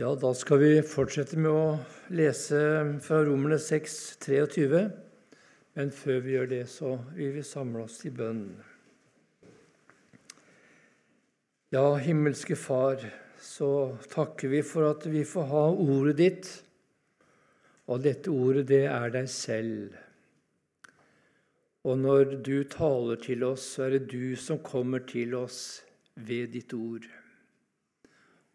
Ja, da skal vi fortsette med å lese fra Romerne 6, 23. Men før vi gjør det, så vil vi samle oss i bønn. Ja, himmelske Far, så takker vi for at vi får ha ordet ditt. Og dette ordet, det er deg selv. Og når du taler til oss, så er det du som kommer til oss ved ditt ord.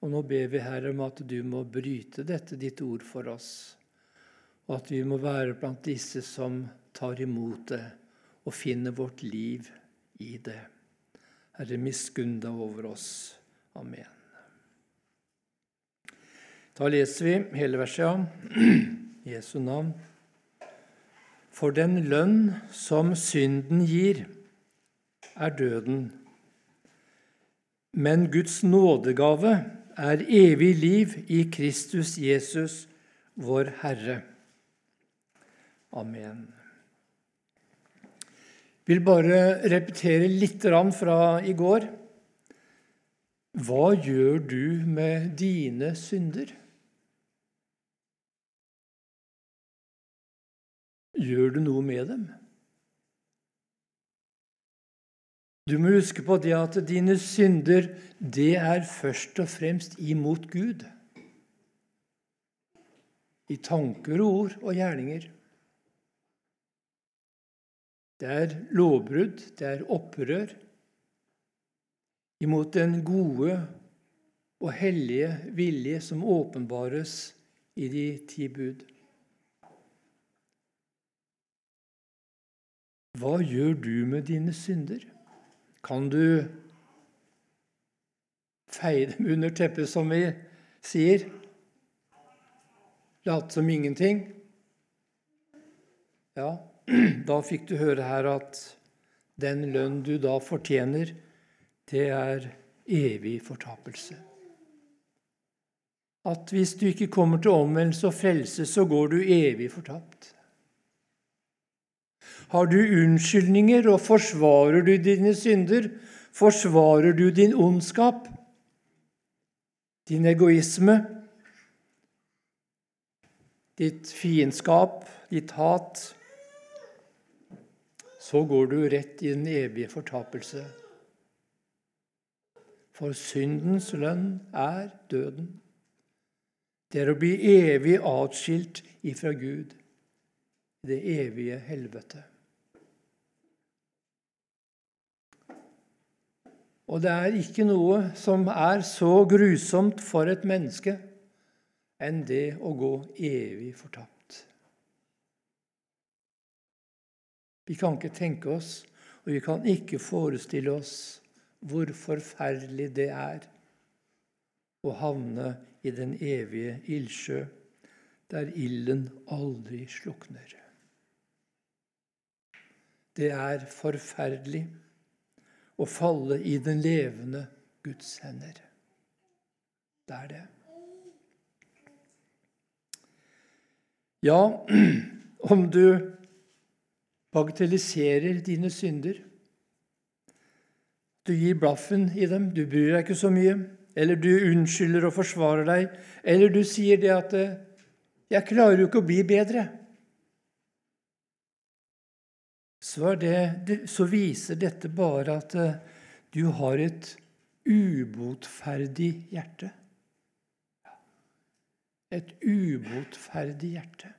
Og nå ber vi, Herre, om at du må bryte dette ditt ord for oss, og at vi må være blant disse som tar imot det og finner vårt liv i det. Herre, miskunn deg over oss. Amen. Da leser vi hele verset, ja. Jesu navn. For den lønn som synden gir, er døden. Men Guds nådegave er evig liv i Kristus Jesus, vår Herre. Amen. Jeg vil bare repetere litt fra i går. Hva gjør du med dine synder? Gjør du noe med dem? Du må huske på det at dine synder, det er først og fremst imot Gud. I tanker, ord og gjerninger. Det er lovbrudd, det er opprør imot den gode og hellige vilje som åpenbares i de ti bud. Hva gjør du med dine synder? Kan du feie dem under teppet, som vi sier? Late som ingenting? Ja, da fikk du høre her at den lønn du da fortjener, det er evig fortapelse. At hvis du ikke kommer til omvendelse og frelse, så går du evig fortapt. Har du unnskyldninger og forsvarer du dine synder? Forsvarer du din ondskap, din egoisme, ditt fiendskap, ditt hat? Så går du rett i den evige fortapelse. For syndens lønn er døden. Det er å bli evig atskilt ifra Gud, det evige helvete. Og det er ikke noe som er så grusomt for et menneske enn det å gå evig fortapt. Vi kan ikke tenke oss, og vi kan ikke forestille oss hvor forferdelig det er å havne i den evige ildsjø, der ilden aldri slukner. Det er forferdelig å falle i den levende Guds hender. Det er det. Ja, om du bagatelliserer dine synder, du gir blaffen i dem, du bryr deg ikke så mye, eller du unnskylder og forsvarer deg, eller du sier det at 'Jeg klarer jo ikke å bli bedre' så, det, så viser dette bare at eh, du har et ubotferdig hjerte. Et ubotferdig hjerte.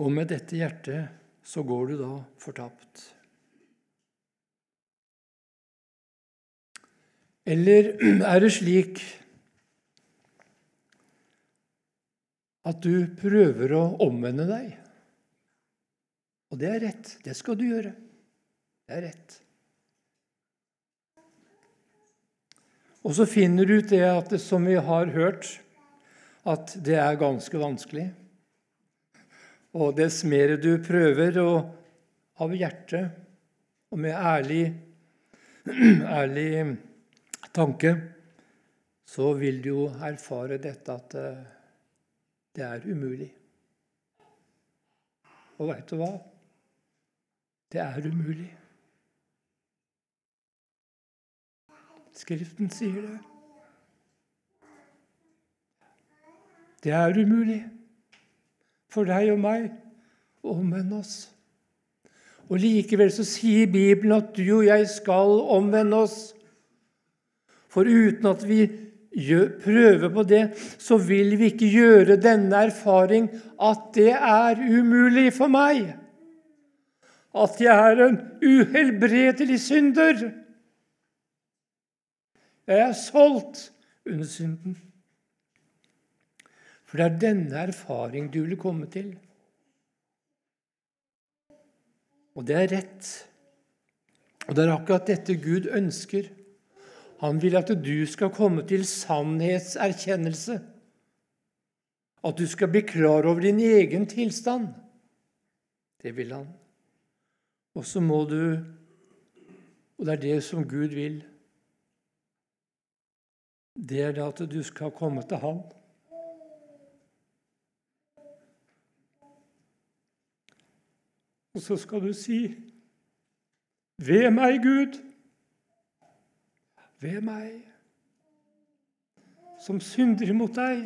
Og med dette hjertet så går du da fortapt. Eller er det slik at du prøver å omvende deg. Og det er rett. Det skal du gjøre. Det er rett. Og så finner du ut det at det, som vi har hørt, at det er ganske vanskelig. Og dess mer du prøver og av hjertet og med ærlig, ærlig tanke, så vil du jo erfare dette at eh, det er umulig. Og veit du hva? Det er umulig. Skriften sier det. Det er umulig for deg og meg å omvende oss. Og Likevel så sier Bibelen at du og jeg skal omvende oss. For uten at vi prøver på det, så vil vi ikke gjøre denne erfaring at det er umulig for meg. At jeg er en uhelbredelig synder. Jeg er solgt under synden. For det er denne erfaring du vil komme til. Og det er rett. Og det er akkurat dette Gud ønsker. Han vil at du skal komme til sannhetserkjennelse. At du skal bli klar over din egen tilstand. Det vil han. Og så må du Og det er det som Gud vil. Det er det at du skal komme til Han. Og så skal du si Ved meg, Gud. Ved meg, som synder imot deg.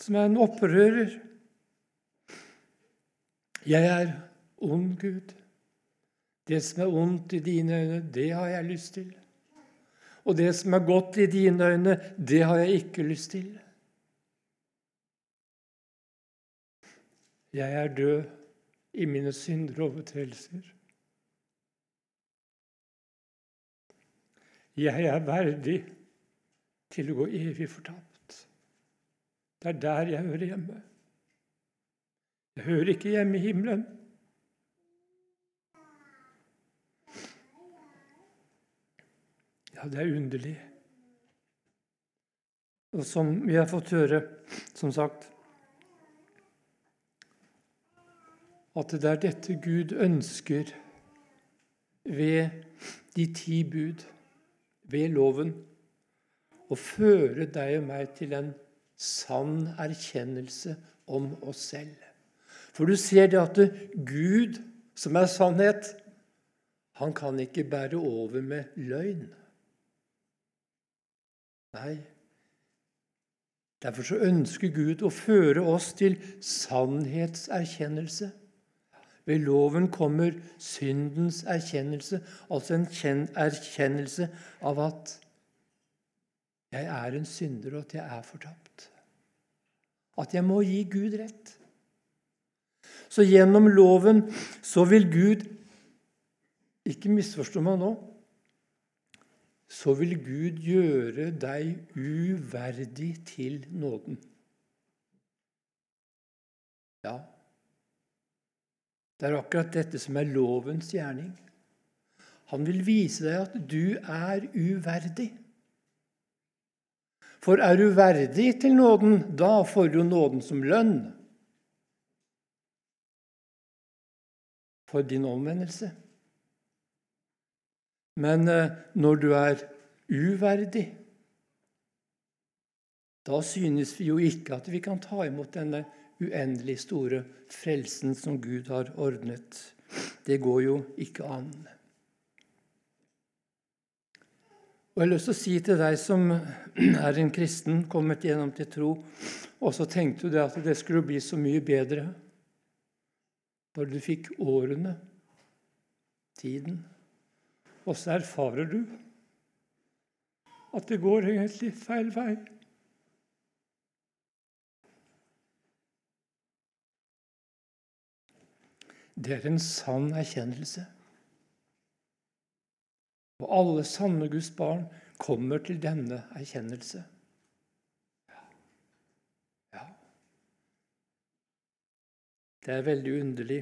Som er en opprører. Jeg er ond, Gud. Det som er ondt i dine øyne, det har jeg lyst til. Og det som er godt i dine øyne, det har jeg ikke lyst til. Jeg er død i mine synder og overtredelser. Jeg er verdig til å gå evig fortapt. Det er der jeg hører hjemme. Jeg hører ikke hjemme i himmelen. Ja, det er underlig. Og som vi har fått høre, som sagt at det er dette Gud ønsker ved de ti bud, ved loven, å føre deg og meg til en sann erkjennelse om oss selv. For du ser det at Gud, som er sannhet, han kan ikke bære over med løgn. Nei. Derfor så ønsker Gud å føre oss til sannhetserkjennelse. Ved loven kommer syndens erkjennelse, altså en erkjennelse av at jeg er en synder, og at jeg er fortapt. At jeg må gi Gud rett. Så gjennom loven så vil Gud Ikke misforstå meg nå. Så vil Gud gjøre deg uverdig til nåden. Ja, det er akkurat dette som er lovens gjerning. Han vil vise deg at du er uverdig. For er du verdig til nåden, da får du nåden som lønn for din omvendelse. Men eh, når du er uverdig, da synes vi jo ikke at vi kan ta imot denne uendelig store frelsen som Gud har ordnet. Det går jo ikke an. Og Jeg har lyst til å si til deg som er en kristen, kommet gjennom til tro, og så tenkte du at det skulle bli så mye bedre når du fikk årene, tiden. Og så erfarer du at det går egentlig feil vei. Det er en sann erkjennelse. Og alle sanne Guds barn kommer til denne erkjennelse. Ja. ja. Det er veldig underlig.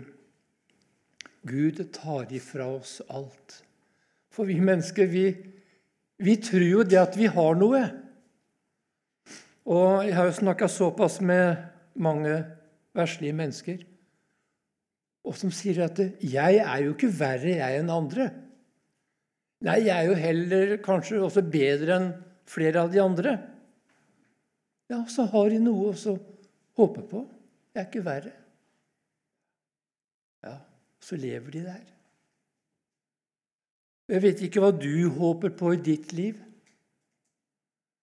Gud tar ifra oss alt. For vi mennesker, vi, vi tror jo det at vi har noe. Og jeg har jo snakka såpass med mange verslige mennesker og som sier at 'jeg er jo ikke verre, jeg, enn andre'. Nei, jeg er jo heller kanskje også bedre enn flere av de andre. Ja, så har de noe å håpe på. Jeg er ikke verre. Ja, så lever de der. Jeg vet ikke hva du håper på i ditt liv.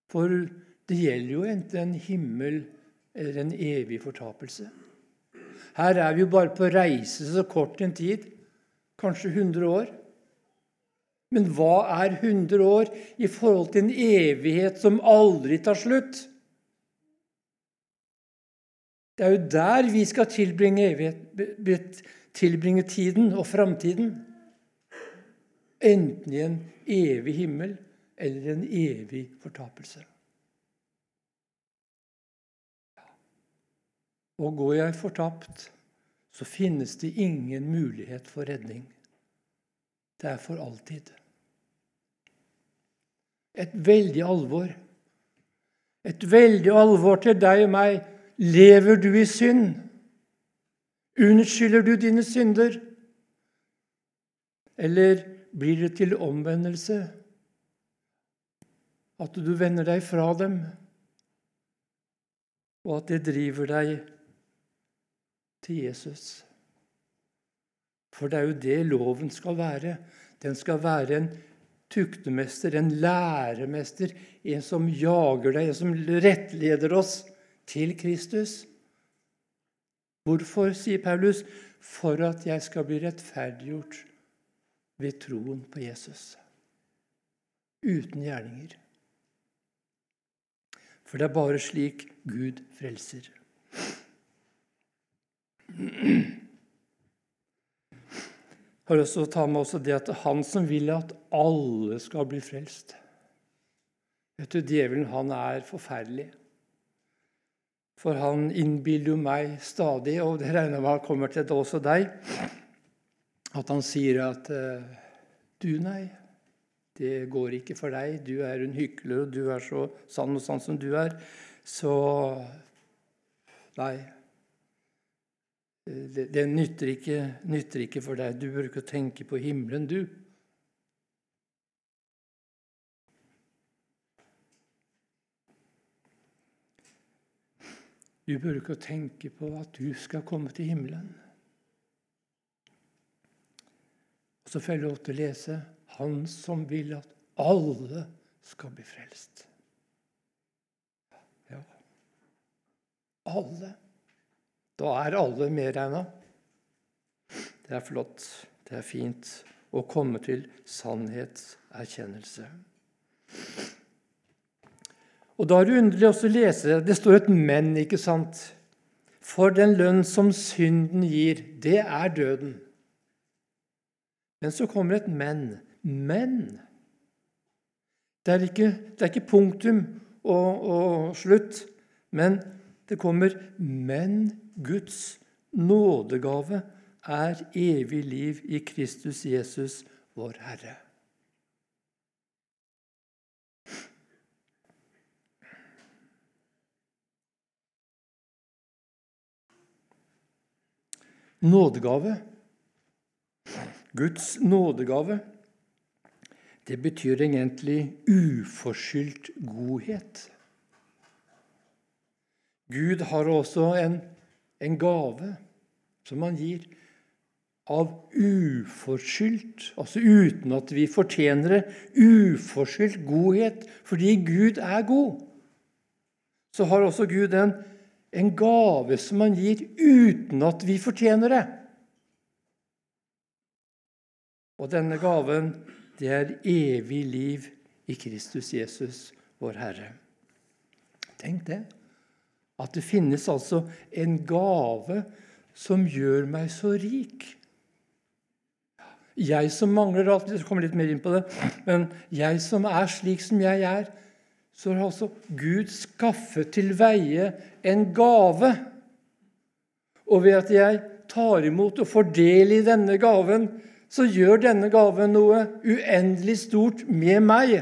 For det gjelder jo enten en himmel eller en evig fortapelse. Her er vi jo bare på reise så kort en tid, kanskje 100 år. Men hva er 100 år i forhold til en evighet som aldri tar slutt? Det er jo der vi skal tilbringe, evighet, tilbringe tiden og framtiden. Enten i en evig himmel eller en evig fortapelse. Og går jeg fortapt, så finnes det ingen mulighet for redning. Det er for alltid. Et veldig alvor. Et veldig alvor til deg og meg. Lever du i synd? Unnskylder du dine synder? Eller blir det til omvendelse? At du vender deg fra dem, og at det driver deg til Jesus. For det er jo det loven skal være. Den skal være en tuktemester, en læremester, en som jager deg, en som rettleder oss til Kristus. Hvorfor, sier Paulus, for at jeg skal bli rettferdiggjort ved troen på Jesus. Uten gjerninger. For det er bare slik Gud frelser. Jeg har lyst til å ta med også det at han som vil at alle skal bli frelst. Vet du, Djevelen han er forferdelig. For han innbiller jo meg stadig, og det regner jeg med kommer til det også deg, at han sier at eh, du, nei, det går ikke for deg. Du er en hykler, og du er så sann og sann som du er. Så nei, det, det nytter, ikke, nytter, ikke, for deg. Du bør ikke tenke på himmelen, du. Du bør ikke tenke på at du skal komme til himmelen. Og Så får jeg lov til å lese Han som vil at alle skal bli frelst. Ja, alle. Da er alle medregna. Det er flott, det er fint å komme til sannhetserkjennelse. Og Da er det underlig også å lese Det står et 'men', ikke sant? For den lønn som synden gir, det er døden. Men så kommer et 'men'. Men det er ikke, det er ikke punktum og, og slutt, men det kommer 'men Guds nådegave er evig liv i Kristus Jesus, vår Herre. Nådegave, Guds nådegave, det betyr egentlig uforskyldt godhet. Gud har også en en gave som han gir av uforskyldt, altså uten at vi fortjener det, uforskyldt godhet, fordi Gud er god. Så har også Gud en, en gave som han gir uten at vi fortjener det. Og denne gaven, det er evig liv i Kristus Jesus, vår Herre. Tenk det. At det finnes altså en gave som gjør meg så rik. Jeg som mangler alt Jeg kommer litt mer inn på det. Men jeg som er slik som jeg er, så har altså Gud skaffet til veie en gave. Og ved at jeg tar imot og får del i denne gaven, så gjør denne gaven noe uendelig stort med meg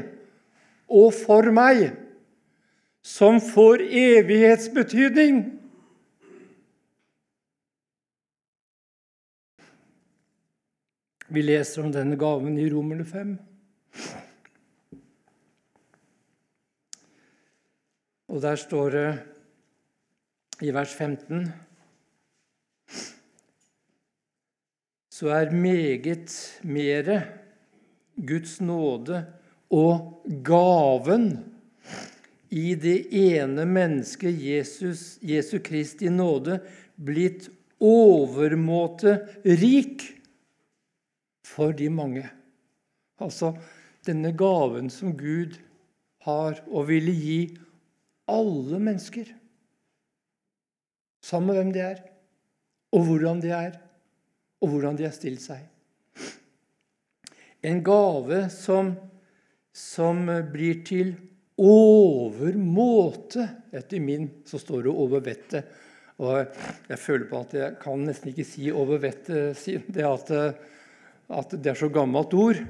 og for meg som får evighetsbetydning. Vi leser om denne gaven i Romerne 5. Og der står det i vers 15 Så er meget mere Guds nåde og gaven i det ene mennesket, Jesus, Jesu Kristi nåde, blitt overmåte rik for de mange. Altså denne gaven som Gud har og ville gi alle mennesker. Samme hvem de er, og hvordan de er, og hvordan de har stilt seg. En gave som, som blir til overmåte. Etter min så står det 'over vettet'. Og jeg føler på at jeg kan nesten ikke si 'over vettet', det at, at det er så gammelt ord.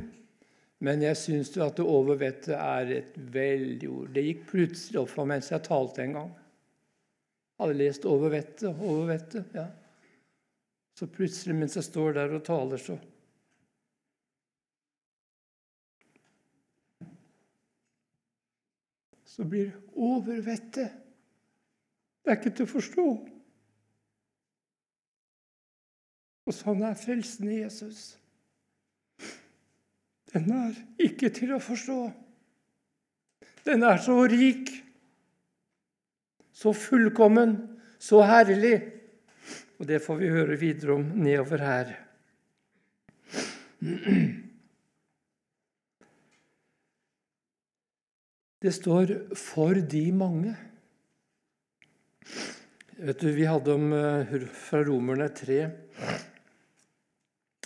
Men jeg syns at 'over vettet' er et veldig ord. Det gikk plutselig opp for meg mens jeg talte en gang. Jeg hadde lest 'over vettet', 'over vettet'. ja. Så plutselig, mens jeg står der og taler, så Så blir overvettet Det er ikke til å forstå. Og sånn er frelsen i Jesus. Den er ikke til å forstå. Den er så rik, så fullkommen, så herlig. Og det får vi høre videre om nedover her. Det står 'for de mange'. Vet du, Vi hadde om eh, fra Romerne 3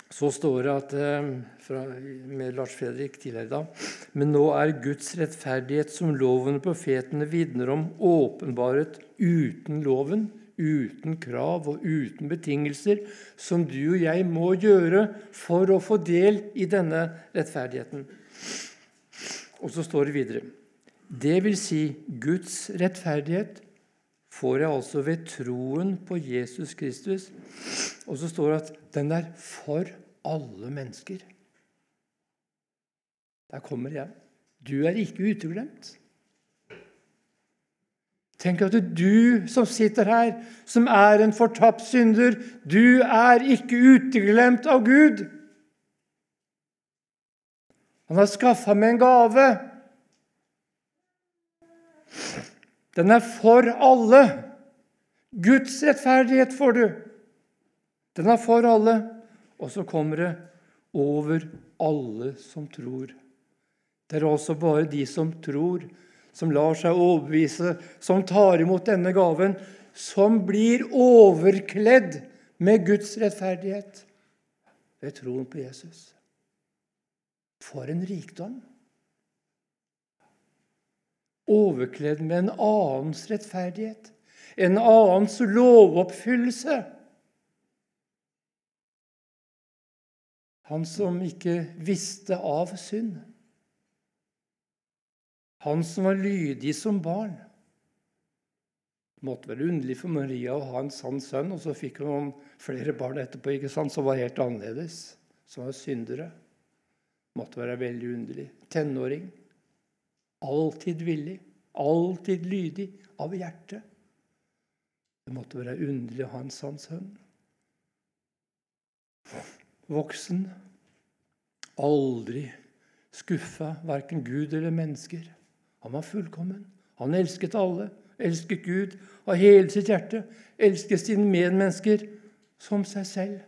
så står det at, eh, fra, med Lars Fredrik tidligere da, Men nå er Guds rettferdighet, som loven og profetene vitner om, åpenbaret uten loven, uten krav og uten betingelser, som du og jeg må gjøre for å få del i denne rettferdigheten. Og så står det videre Det vil si, Guds rettferdighet får jeg altså ved troen på Jesus Kristus. Og så står det at den er for alle mennesker. Der kommer jeg. Du er ikke uteglemt. Tenk at du som sitter her, som er en fortapt synder, du er ikke uteglemt av Gud. Han har skaffa meg en gave. Den er for alle. Guds rettferdighet får du. Den er for alle. Og så kommer det over alle som tror. Det er altså bare de som tror, som lar seg overbevise, som tar imot denne gaven, som blir overkledd med Guds rettferdighet ved troen på Jesus. For en rikdom! Overkledd med en annens rettferdighet, en annens lovoppfyllelse. Han som ikke visste av synd. Han som var lydig som barn. Det måtte være underlig for Maria å ha en sann sønn, og så fikk hun flere barn etterpå ikke sant, som var helt annerledes, som var syndere. Det måtte være veldig underlig. Tenåring. Alltid villig, alltid lydig av hjertet. Det måtte være underlig å ha en sann sønn. Voksen. Aldri skuffa verken Gud eller mennesker. Han var fullkommen. Han elsket alle, elsket Gud av hele sitt hjerte, elsket sine medmennesker som seg selv.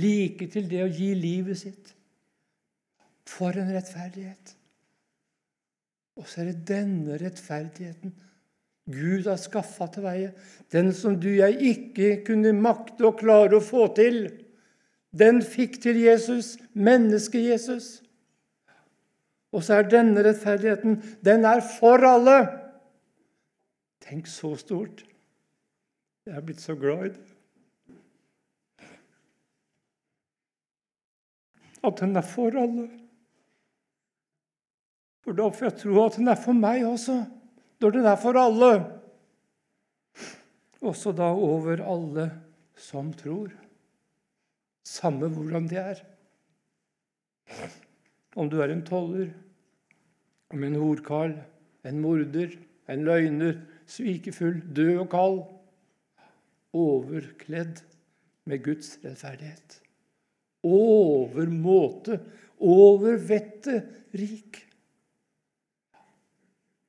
Like til det å gi livet sitt. For en rettferdighet! Og så er det denne rettferdigheten Gud har skaffa til veie. Den som du og jeg ikke kunne makte og klare å få til. Den fikk til Jesus, menneske-Jesus. Og så er denne rettferdigheten den er for alle. Tenk så stort. Jeg er blitt så glad i det. At den er for alle. For da får jeg tro at den er for meg også, når den er for alle. Også da over alle som tror. Samme hvordan de er. Om du er en toller, om en horkarl, en morder, en løgner, svikefull, død og kald, overkledd med Guds rettferdighet. overmåte, over vettet rik.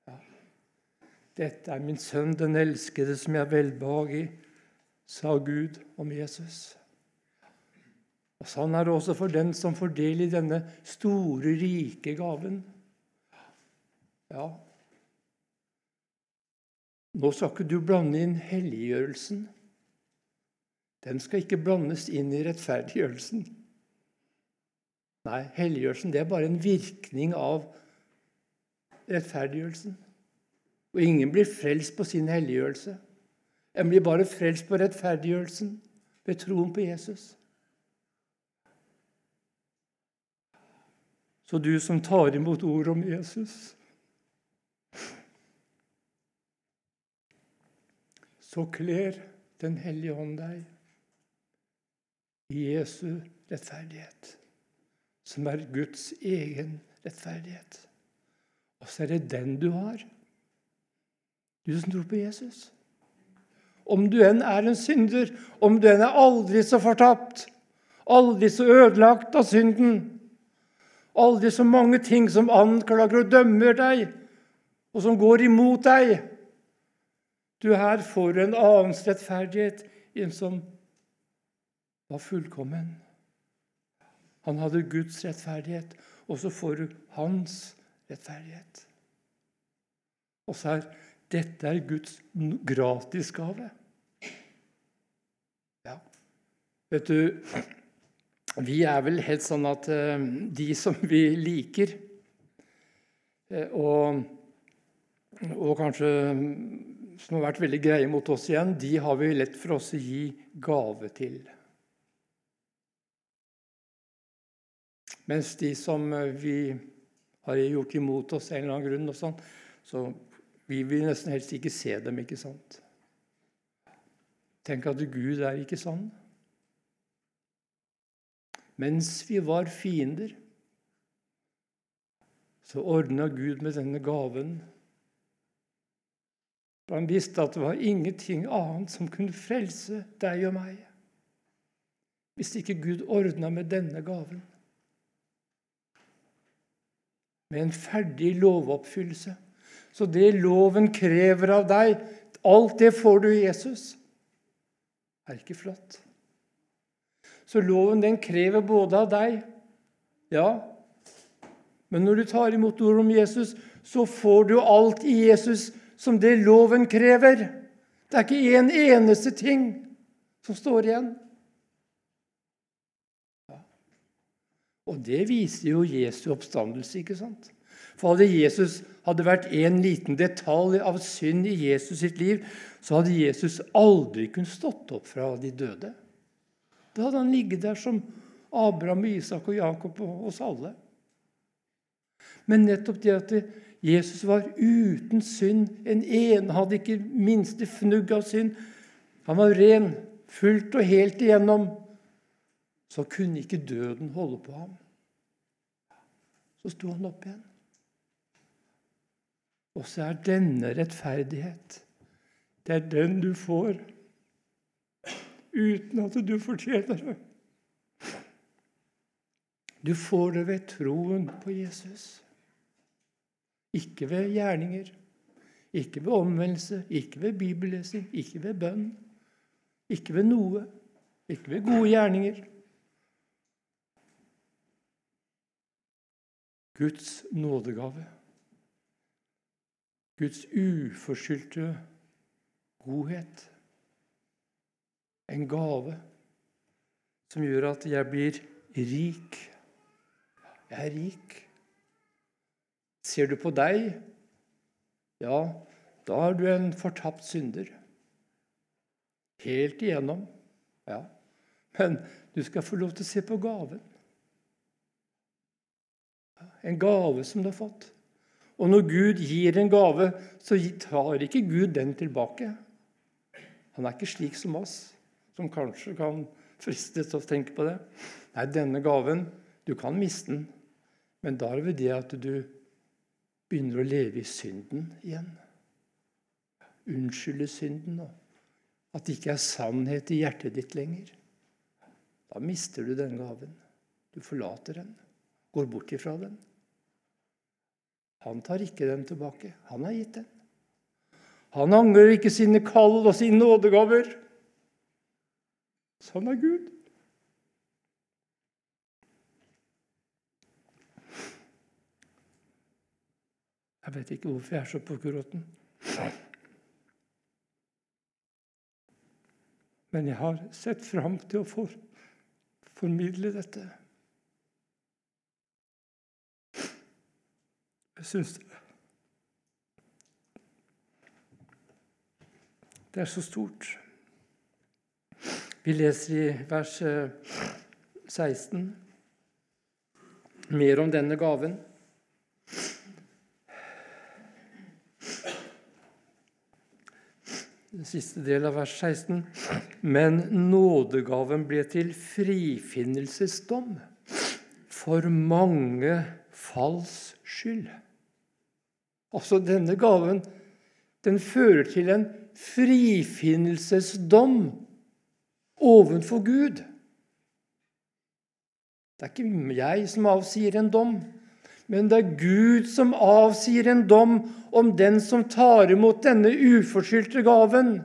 Ja. Dette er min sønn, den elskede, som jeg har velbehag i, sa Gud om Jesus. Og Sånn er det også for den som får del i denne store, rike gaven. Ja, nå skal ikke du blande inn helliggjørelsen. Den skal ikke blandes inn i rettferdiggjørelsen. Nei, helliggjørelsen det er bare en virkning av rettferdiggjørelsen. Og ingen blir frelst på sin helliggjørelse. En blir bare frelst på rettferdiggjørelsen ved troen på Jesus. Så du som tar imot ord om Jesus så kler Den hellige hånd deg i Jesu rettferdighet, som er Guds egen rettferdighet. Og så er det den du har, du som tror på Jesus. Om du enn er en synder, om du enn er aldri så fortapt, aldri så ødelagt av synden, aldri så mange ting som anklager og dømmer deg, og som går imot deg, du, her får en annens rettferdighet, en som var fullkommen. Han hadde Guds rettferdighet, og så får du hans rettferdighet. Og så er dette er Guds gratisgave. Ja. Vet du, vi er vel helt sånn at uh, de som vi liker, uh, og, og kanskje som har vært veldig greie mot oss igjen, de har vi lett for oss å gi gave til. Mens de som eh, vi har gjort imot oss en eller annen grunn, og sånn, så vi vil nesten helst ikke se dem. ikke sant? Tenk at Gud er ikke sånn. Mens vi var fiender, så ordna Gud med denne gaven han visste at det var ingenting annet som kunne frelse deg og meg hvis ikke Gud ordna med denne gaven. Med en ferdig lovoppfyllelse. Så det loven krever av deg, alt det får du i Jesus. Er ikke flott? Så loven den krever både av deg Ja, men når du tar imot ord om Jesus, så får du alt i Jesus som det loven krever. Det er ikke en eneste ting som står igjen. Og det viser jo Jesu oppstandelse, ikke sant? For hadde Jesus hadde vært en liten detalj av synd i Jesus sitt liv, så hadde Jesus aldri kunnet stått opp fra de døde. Da hadde han ligget der som Abraham, Isak og Jakob og oss alle. Men nettopp det at Jesus var uten synd. En ene hadde ikke minste fnugg av synd. Han var ren, fullt og helt igjennom. Så kunne ikke døden holde på ham. Så sto han opp igjen. Og så er denne rettferdighet Det er den du får uten at du fortjener det. Du får det ved troen på Jesus. Ikke ved gjerninger, ikke ved omvendelse, ikke ved bibellesing, ikke ved bønn. Ikke ved noe. Ikke ved gode gjerninger. Guds nådegave. Guds uforskyldte godhet. En gave som gjør at jeg blir rik. Jeg er rik. Ser du på deg, ja, da er du en fortapt synder. Helt igjennom. Ja. Men du skal få lov til å se på gaven. En gave som du har fått. Og når Gud gir en gave, så tar ikke Gud den tilbake. Han er ikke slik som oss, som kanskje kan fristes til å tenke på det. Nei, denne gaven Du kan miste den, men da er det det at du begynner å leve i synden igjen. Unnskylde synden. og At det ikke er sannhet i hjertet ditt lenger. da mister du den gaven. Du forlater den, går bort ifra den. Han tar ikke den tilbake. Han har gitt den. Han angrer ikke sine kall og sine nådegaver. Sånn er Gud. Jeg vet ikke hvorfor jeg er så på kurotten. Men jeg har sett fram til å formidle dette. Jeg syns det er så stort. Vi leser i vers 16 eh, mer om denne gaven. Den siste del av vers 16. Men nådegaven ble til frifinnelsesdom for mange falls skyld. Altså denne gaven den fører til en frifinnelsesdom ovenfor Gud. Det er ikke jeg som avsier en dom, men det er Gud som avsier en dom om den som tar imot denne uforskyldte gaven.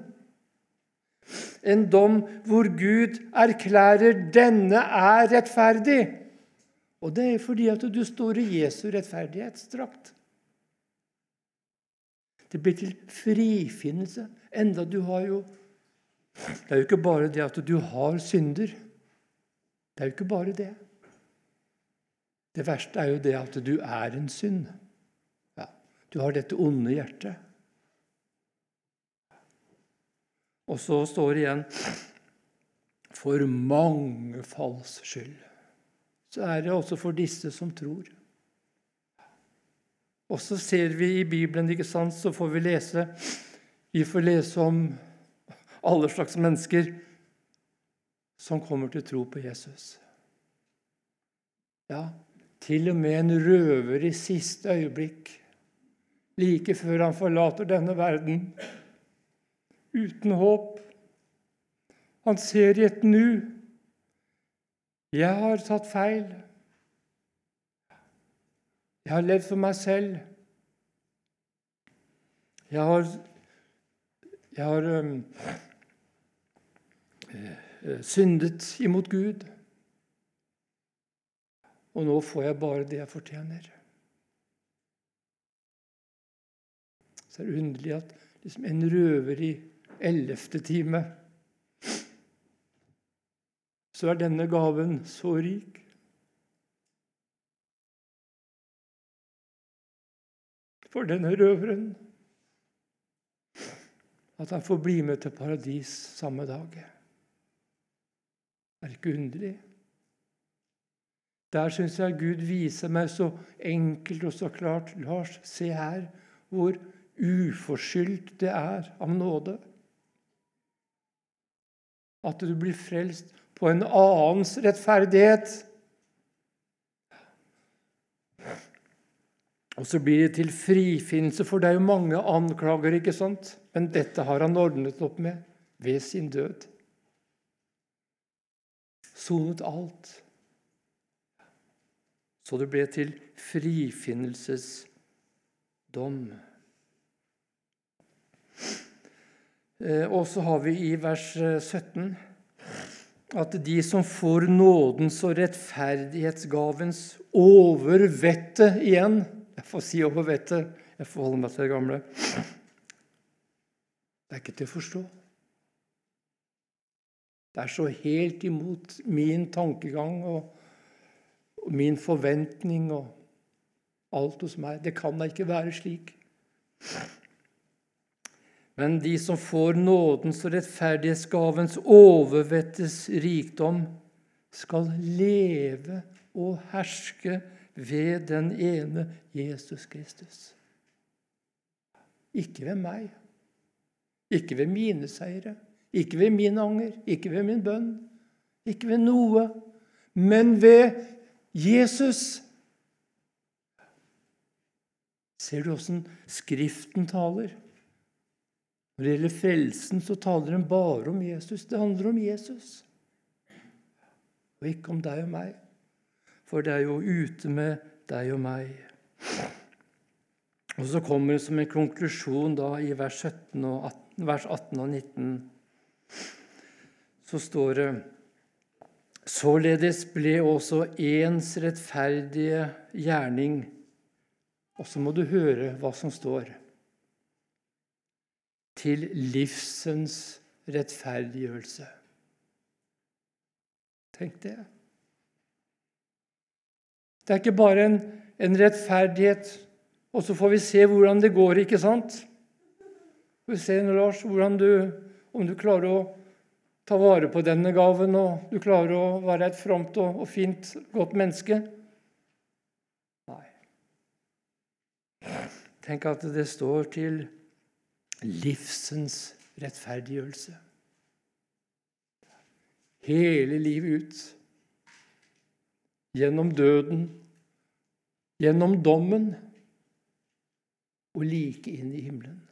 En dom hvor Gud erklærer 'denne er rettferdig'. Og det er fordi at du står i Jesu rettferdighetsdrakt. Det blir til frifinnelse. Enda du har jo Det er jo ikke bare det at du har synder. Det er jo ikke bare det. Det verste er jo det at du er en synd. Ja, du har dette onde hjertet. Og så står det igjen For mange falls skyld. Så er det også for disse som tror. Og så ser vi i Bibelen, ikke sant, så får vi lese Vi får lese om alle slags mennesker som kommer til tro på Jesus. Ja, til og med en røver i siste øyeblikk, like før han forlater denne verden, uten håp. Han ser i et nu. Jeg har tatt feil. Jeg har levd for meg selv. Jeg har, jeg har um, syndet imot Gud. Og nå får jeg bare det jeg fortjener. Så er det underlig at liksom en røver i ellevte time Så er denne gaven så rik. For denne røveren at han får bli med til paradis samme dag. Er ikke underlig? Der syns jeg Gud viser meg så enkelt og så klart. Lars, se her hvor uforskyldt det er av nåde. At du blir frelst på en annens rettferdighet. Og så blir det til frifinnelse, for det er jo mange anklager, ikke sant? Men dette har han ordnet opp med ved sin død. Sonet alt. Så det ble til frifinnelsesdom. Eh, og så har vi i vers 17 eh, at de som får nådens og rettferdighetsgavens overvette igjen jeg får si over vettet. Jeg får holde meg til det gamle. Det er ikke til å forstå. Det er så helt imot min tankegang og, og min forventning og alt hos meg. Det kan da ikke være slik. Men de som får nådens og rettferdighetsgavens overvettes rikdom, skal leve og herske ved den ene Jesus Kristus. Ikke ved meg, ikke ved mine seire, ikke ved min anger, ikke ved min bønn, ikke ved noe, men ved Jesus. Ser du åssen Skriften taler? Når det gjelder frelsen, så taler den bare om Jesus. Det handler om Jesus. og ikke om deg og meg. For det er jo ute med deg og meg. Og så kommer det som en konklusjon da i vers, 17 og 18, vers 18 og 19. Så står det Således ble også ens rettferdige gjerning Og så må du høre hva som står. Til livsens rettferdiggjørelse. Tenk det. Det er ikke bare en, en rettferdighet, og så får vi se hvordan det går, ikke sant? Vi ser, Lars, du, om du klarer å ta vare på denne gaven, og du klarer å være et fromt og, og fint, godt menneske. Nei. Tenk at det står til livsens rettferdiggjørelse. Hele livet ut. Gjennom døden, gjennom dommen og like inn i himmelen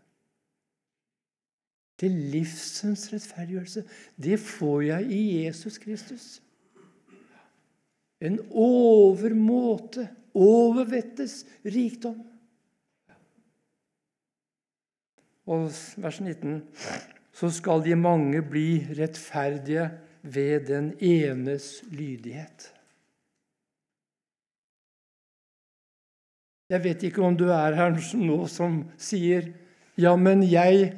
til livsens rettferdiggjørelse, det får jeg i Jesus Kristus. En overmåte, overvettes rikdom. Og vers 19.: Så skal de mange bli rettferdige ved den enes lydighet. Jeg vet ikke om du er her nå som sier 'Ja, men jeg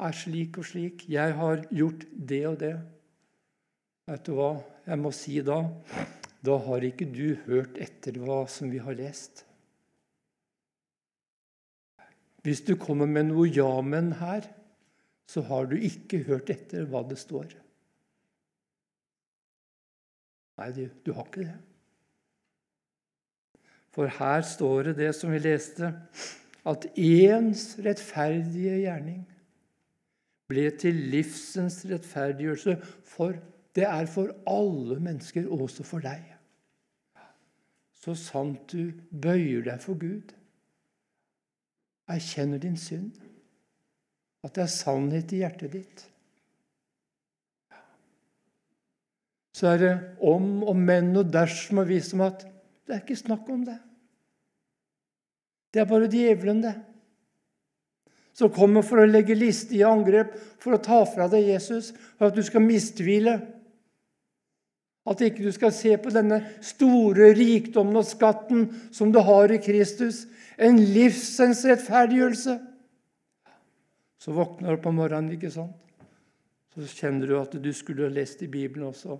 er slik og slik. Jeg har gjort det og det. Vet du hva jeg må si da? Da har ikke du hørt etter hva som vi har lest. Hvis du kommer med noe ja-men her, så har du ikke hørt etter hva det står. Nei, du, du har ikke det. For her står det det som vi leste, at ens rettferdige gjerning ble til livsens rettferdiggjørelse. For det er for alle mennesker, også for deg. Så sant du bøyer deg for Gud, erkjenner din synd, at det er sannhet i hjertet ditt Så er det om og men og dersom og hvis om at det er ikke snakk om det. Det er bare djevelen, det som kommer for å legge listige angrep for å ta fra deg Jesus, for at du skal mistvile. At ikke du skal se på denne store rikdommen og skatten som du har i Kristus. En livsens rettferdiggjørelse. Så våkner du opp om morgenen, ikke sant? Så kjenner du at du skulle ha lest i Bibelen også.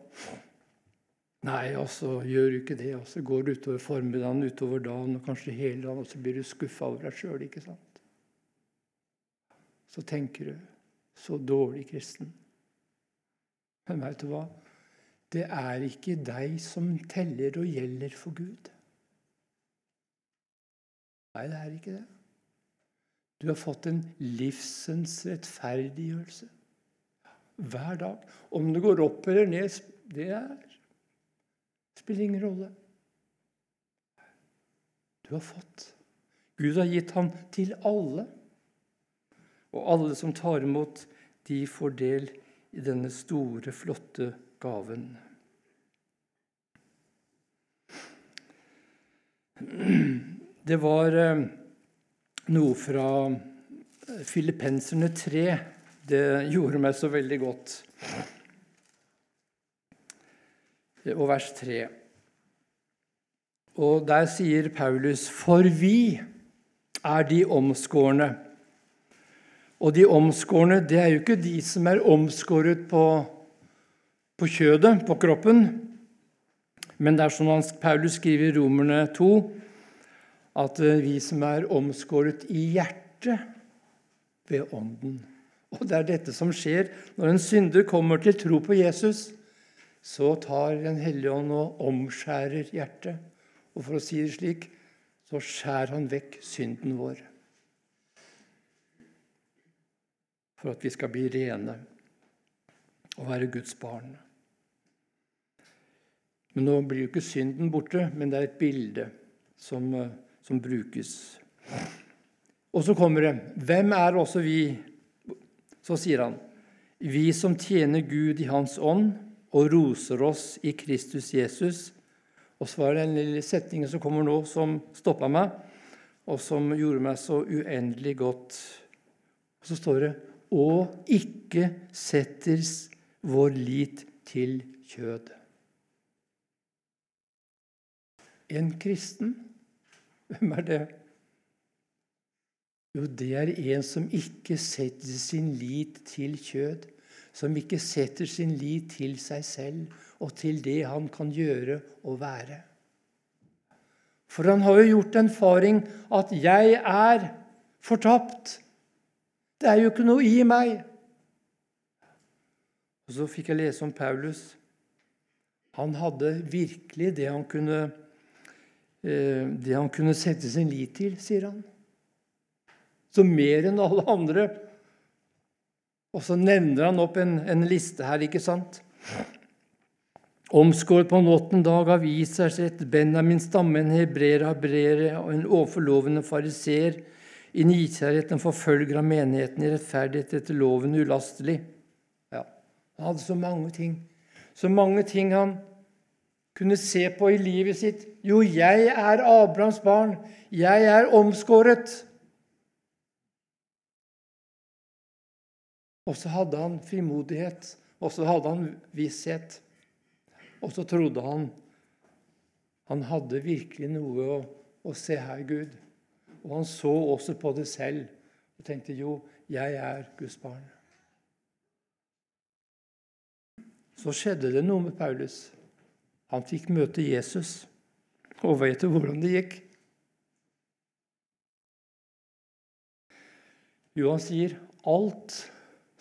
Nei, altså, gjør du ikke det. altså. så går du utover formiddagen, utover dagen og kanskje hele dagen, og så blir du skuffa over deg sjøl. Ikke sant? så tenker du så dårlig kristen. Men veit du hva? Det er ikke deg som teller og gjelder for Gud. Nei, det er ikke det. Du har fått en livsens rettferdiggjørelse hver dag. Om det går opp eller ned, det er, spiller ingen rolle. Du har fått. Gud har gitt ham til alle. Og alle som tar imot, de får del i denne store, flotte gaven. Det var eh, noe fra Filippenserne 3. Det gjorde meg så veldig godt. Og vers 3. Og der sier Paulus.: For vi er de omskårne og de omskårne, det er jo ikke de som er omskåret på, på kjødet, på kroppen. Men det er som Paulus skriver i Romerne 2, at eh, vi som er omskåret i hjertet ved Ånden. Og det er dette som skjer når en synder kommer til tro på Jesus. Så tar Den hellige ånd og omskjærer hjertet. Og for å si det slik, så skjærer han vekk synden vår. for at vi skal bli rene og være Guds barn. Men Nå blir jo ikke synden borte, men det er et bilde som, eh, som brukes. Og så kommer det Hvem er også vi? Så sier han vi som tjener Gud i Hans ånd og roser oss i Kristus Jesus. Og så var det en lille setning som kommer nå, som stoppa meg, og som gjorde meg så uendelig godt. Og så står det og ikke setter vår lit til kjød. En kristen, hvem er det? Jo, det er en som ikke setter sin lit til kjød. Som ikke setter sin lit til seg selv og til det han kan gjøre og være. For han har jo gjort en erfaring at 'jeg er fortapt'. Det er jo ikke noe i meg. Og Så fikk jeg lese om Paulus. Han hadde virkelig det han kunne, eh, det han kunne sette sin lit til, sier han. Så mer enn alle andre. Og så nevner han opp en, en liste her, ikke sant? Omskåret på en åttende dag av Isers Benjamin stamme, en hebreer av brere og en overforlovende fariseer. I nidkjærheten forfølger av menigheten i rettferdighet etter loven ulastelig. Ja, Han hadde så mange ting. Så mange ting han kunne se på i livet sitt. Jo, jeg er Abrahams barn. Jeg er omskåret. Og så hadde han frimodighet, og så hadde han visshet. Og så trodde han han hadde virkelig noe å, å se her, Gud. Og han så også på det selv og tenkte jo, jeg er Guds barn. Så skjedde det noe med Paulus. Han fikk møte Jesus. Og vet du hvordan det gikk? Jo, han sier alt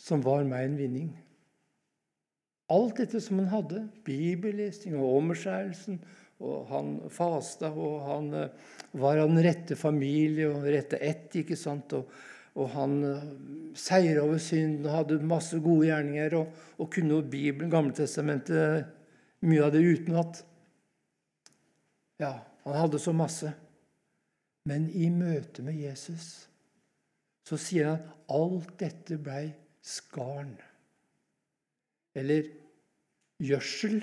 som var meg en vinning. Alt dette som han hadde, bibellesning og omskjærelsen, og han fasta, og han eh, var av den rette familie og rette ett, ikke sant? Og, og han eh, seira over synden og hadde masse gode gjerninger og, og kunne Bibelen, Gamletestamentet, mye av det utenat. Ja, han hadde så masse. Men i møte med Jesus så sier han at alt dette blei skarn eller gjødsel,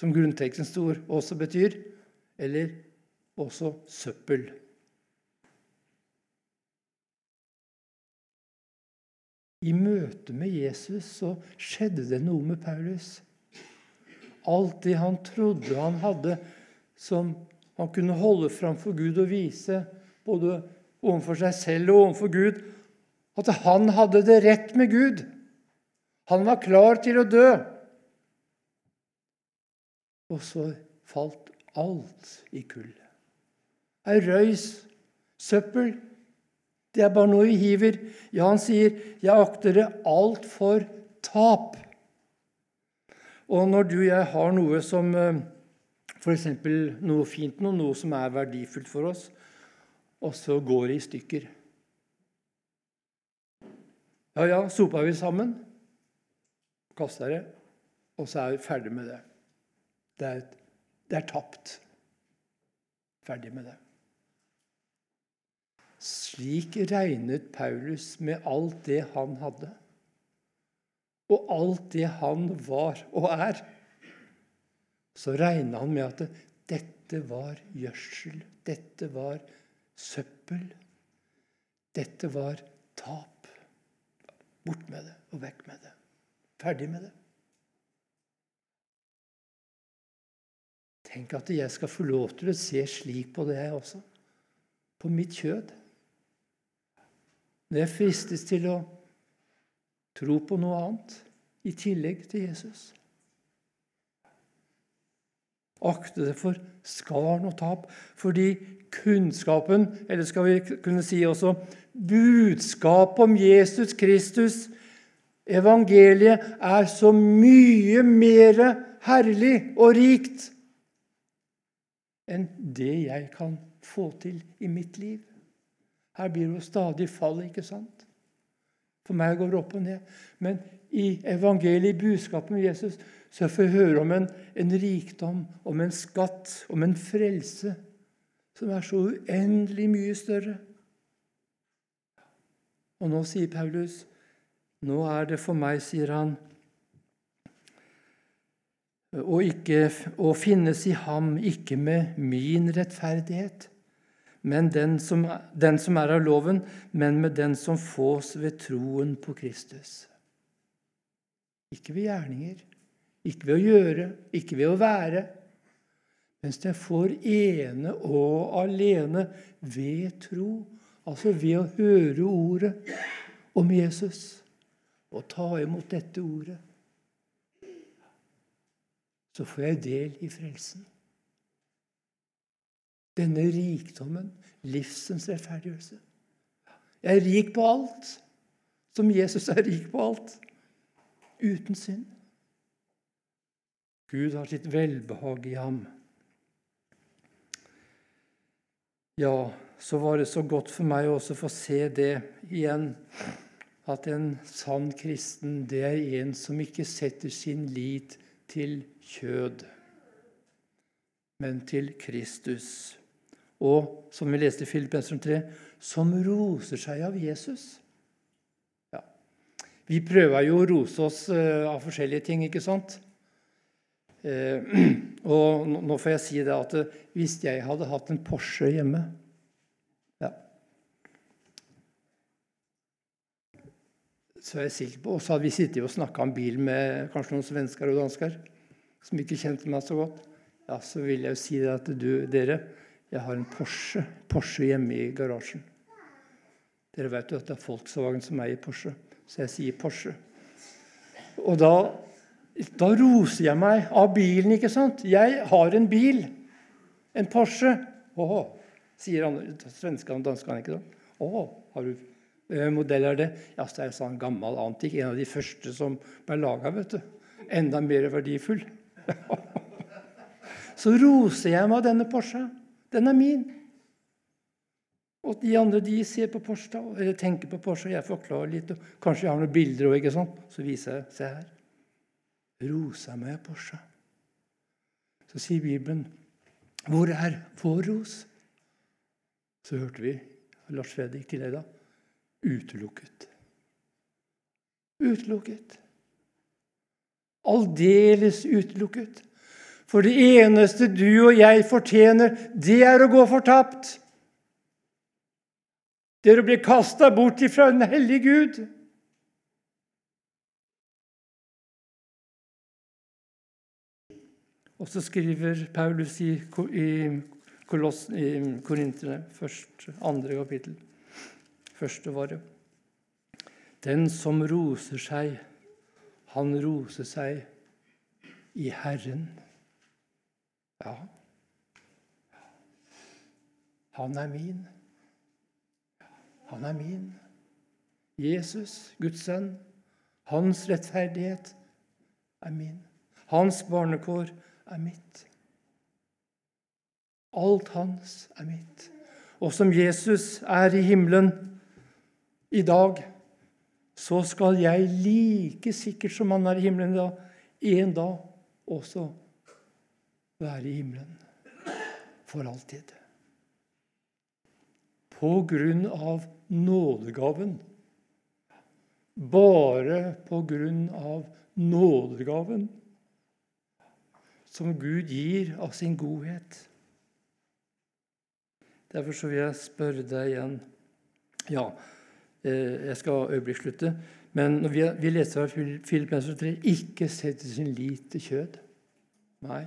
som grunntekstens ord også betyr, eller også søppel. I møte med Jesus så skjedde det noe med Paulus. Alt det han trodde han hadde, som han kunne holde fram for Gud og vise, både overfor seg selv og overfor Gud, at han hadde det rett med Gud. Han var klar til å dø. Og så falt alt i kull. Ei røys, søppel, det er bare noe vi hiver. Ja, han sier, 'Jeg akter det alt for tap'. Og når du og jeg har noe som eh, f.eks. noe fint noe, noe som er verdifullt for oss, og så går det i stykker Ja, ja, sopa vi sammen kaster det, og så er vi ferdig med det. Det er, det er tapt. Ferdig med det. Slik regnet Paulus med alt det han hadde, og alt det han var og er. Så regna han med at dette var gjødsel, dette var søppel, dette var tap. Bort med det og vekk med det. Ferdig med det. Tenk at jeg skal få lov til å se slik på det, jeg også. På mitt kjød. Når jeg fristes til å tro på noe annet i tillegg til Jesus. Akte det for skarn og tap, fordi kunnskapen, eller skal vi kunne si også budskapet om Jesus Kristus, Evangeliet er så mye mer herlig og rikt enn det jeg kan få til i mitt liv. Her blir det jo stadig fall, ikke sant? For meg går det opp og ned. Men i evangeliet, i budskapet om Jesus, så får jeg høre om en, en rikdom, om en skatt, om en frelse som er så uendelig mye større. Og nå sier Paulus Nå er det for meg, sier han, å, ikke, å finnes i ham ikke med min rettferdighet, men den som, den som er av loven, men med den som fås ved troen på Kristus. Ikke ved gjerninger, ikke ved å gjøre, ikke ved å være, mens den får ene og alene ved tro, altså ved å høre ordet om Jesus og ta imot dette ordet. Så får jeg del i frelsen. Denne rikdommen, livsens rettferdiggjørelse. Jeg er rik på alt, som Jesus er rik på alt, uten synd. Gud har sitt velbehag i ham. Ja, så var det så godt for meg også å få se det igjen, at en sann kristen, det er en som ikke setter sin lit til kjød, men til Kristus. Og som vi leste i Filippenseren 3, som roser seg av Jesus. Ja. Vi prøver jo å rose oss uh, av forskjellige ting, ikke sant? Uh, og nå får jeg si det at uh, hvis jeg hadde hatt en Porsche hjemme Så er jeg sikker på, Og så hadde vi sittet og snakka om bil med kanskje noen svensker og dansker som ikke kjente meg så godt. Ja, så vil jeg jo si det du, dere jeg har en Porsche, Porsche hjemme i garasjen. Dere vet jo at det er Volkswagen som eier Porsche, så jeg sier Porsche. Og da, da roser jeg meg av bilen, ikke sant? Jeg har en bil. En Porsche. Åh, sier svenskene og danskene ikke da. Åh, har du modell er det? Ja, så er det sånn gammel antikk. En av de første som ble laga. Enda mer verdifull. Så roser jeg meg av denne Porsche. Den er min. Og de andre de ser på Porsche, eller tenker på Porsche, og jeg forklarer litt. og Kanskje jeg har noen bilder òg. Så viser jeg Se her. Rosa meg av Porsche. Så sier Bibelen, 'Hvor er vår ros?' Så hørte vi Lars Fredrik til deg da. Utelukket. Utelukket. Aldeles utelukket. For det eneste du og jeg fortjener, det er å gå fortapt. Det er å bli kasta bort ifra den hellige Gud. Og så skriver Paulus i, i, i Korinterne, første, andre kapittel, første våre. Den som roser seg, han roser seg i Herren. Ja, han er min. Han er min. Jesus, Guds sønn, hans rettferdighet er min. Hans barnekår er mitt. Alt hans er mitt. Og som Jesus er i himmelen i dag, så skal jeg like sikkert som han er i himmelen da, en dag også være i himmelen for alltid. På grunn av nådegaven. Bare på grunn av nådegaven som Gud gir av sin godhet. Derfor så vil jeg spørre deg igjen Ja, jeg skal øyeblikkslutte. Men når vi, leser fra Filippinens 3 ikke sett sin lit til kjød. Nei.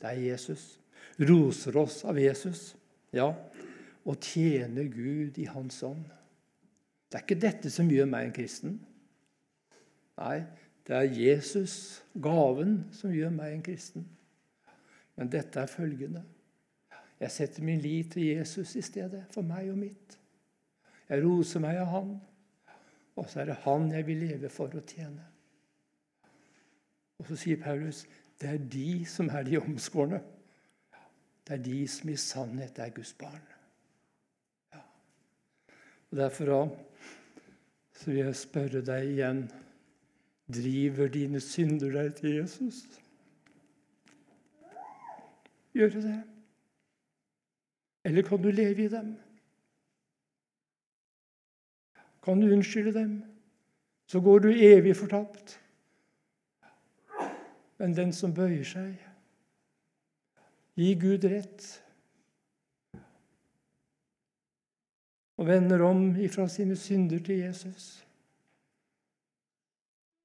Det er Jesus. Roser oss av Jesus. Ja, og tjener Gud i Hans ånd. Det er ikke dette som gjør meg en kristen. Nei, det er Jesus, gaven, som gjør meg en kristen. Men dette er følgende. Jeg setter min lit til Jesus i stedet, for meg og mitt. Jeg roser meg av Han, og så er det Han jeg vil leve for å tjene. Og så sier Paulus det er de som er de omskårne. Det er de som i sannhet er Guds barn. Ja. Og Derfor så vil jeg spørre deg igjen Driver dine synder deg til Jesus? Gjør det? Eller kan du leve i dem? Kan du unnskylde dem? så går du evig fortapt. Men den som bøyer seg, gi Gud rett og vender om ifra sine synder til Jesus,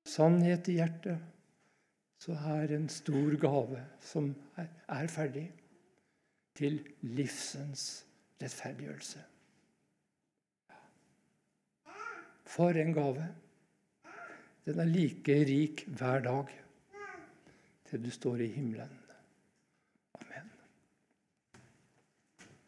sannhet i hjertet, så er en stor gave som er ferdig, til livsens rettferdiggjørelse. For en gave! Den er like rik hver dag til du står i himmelen.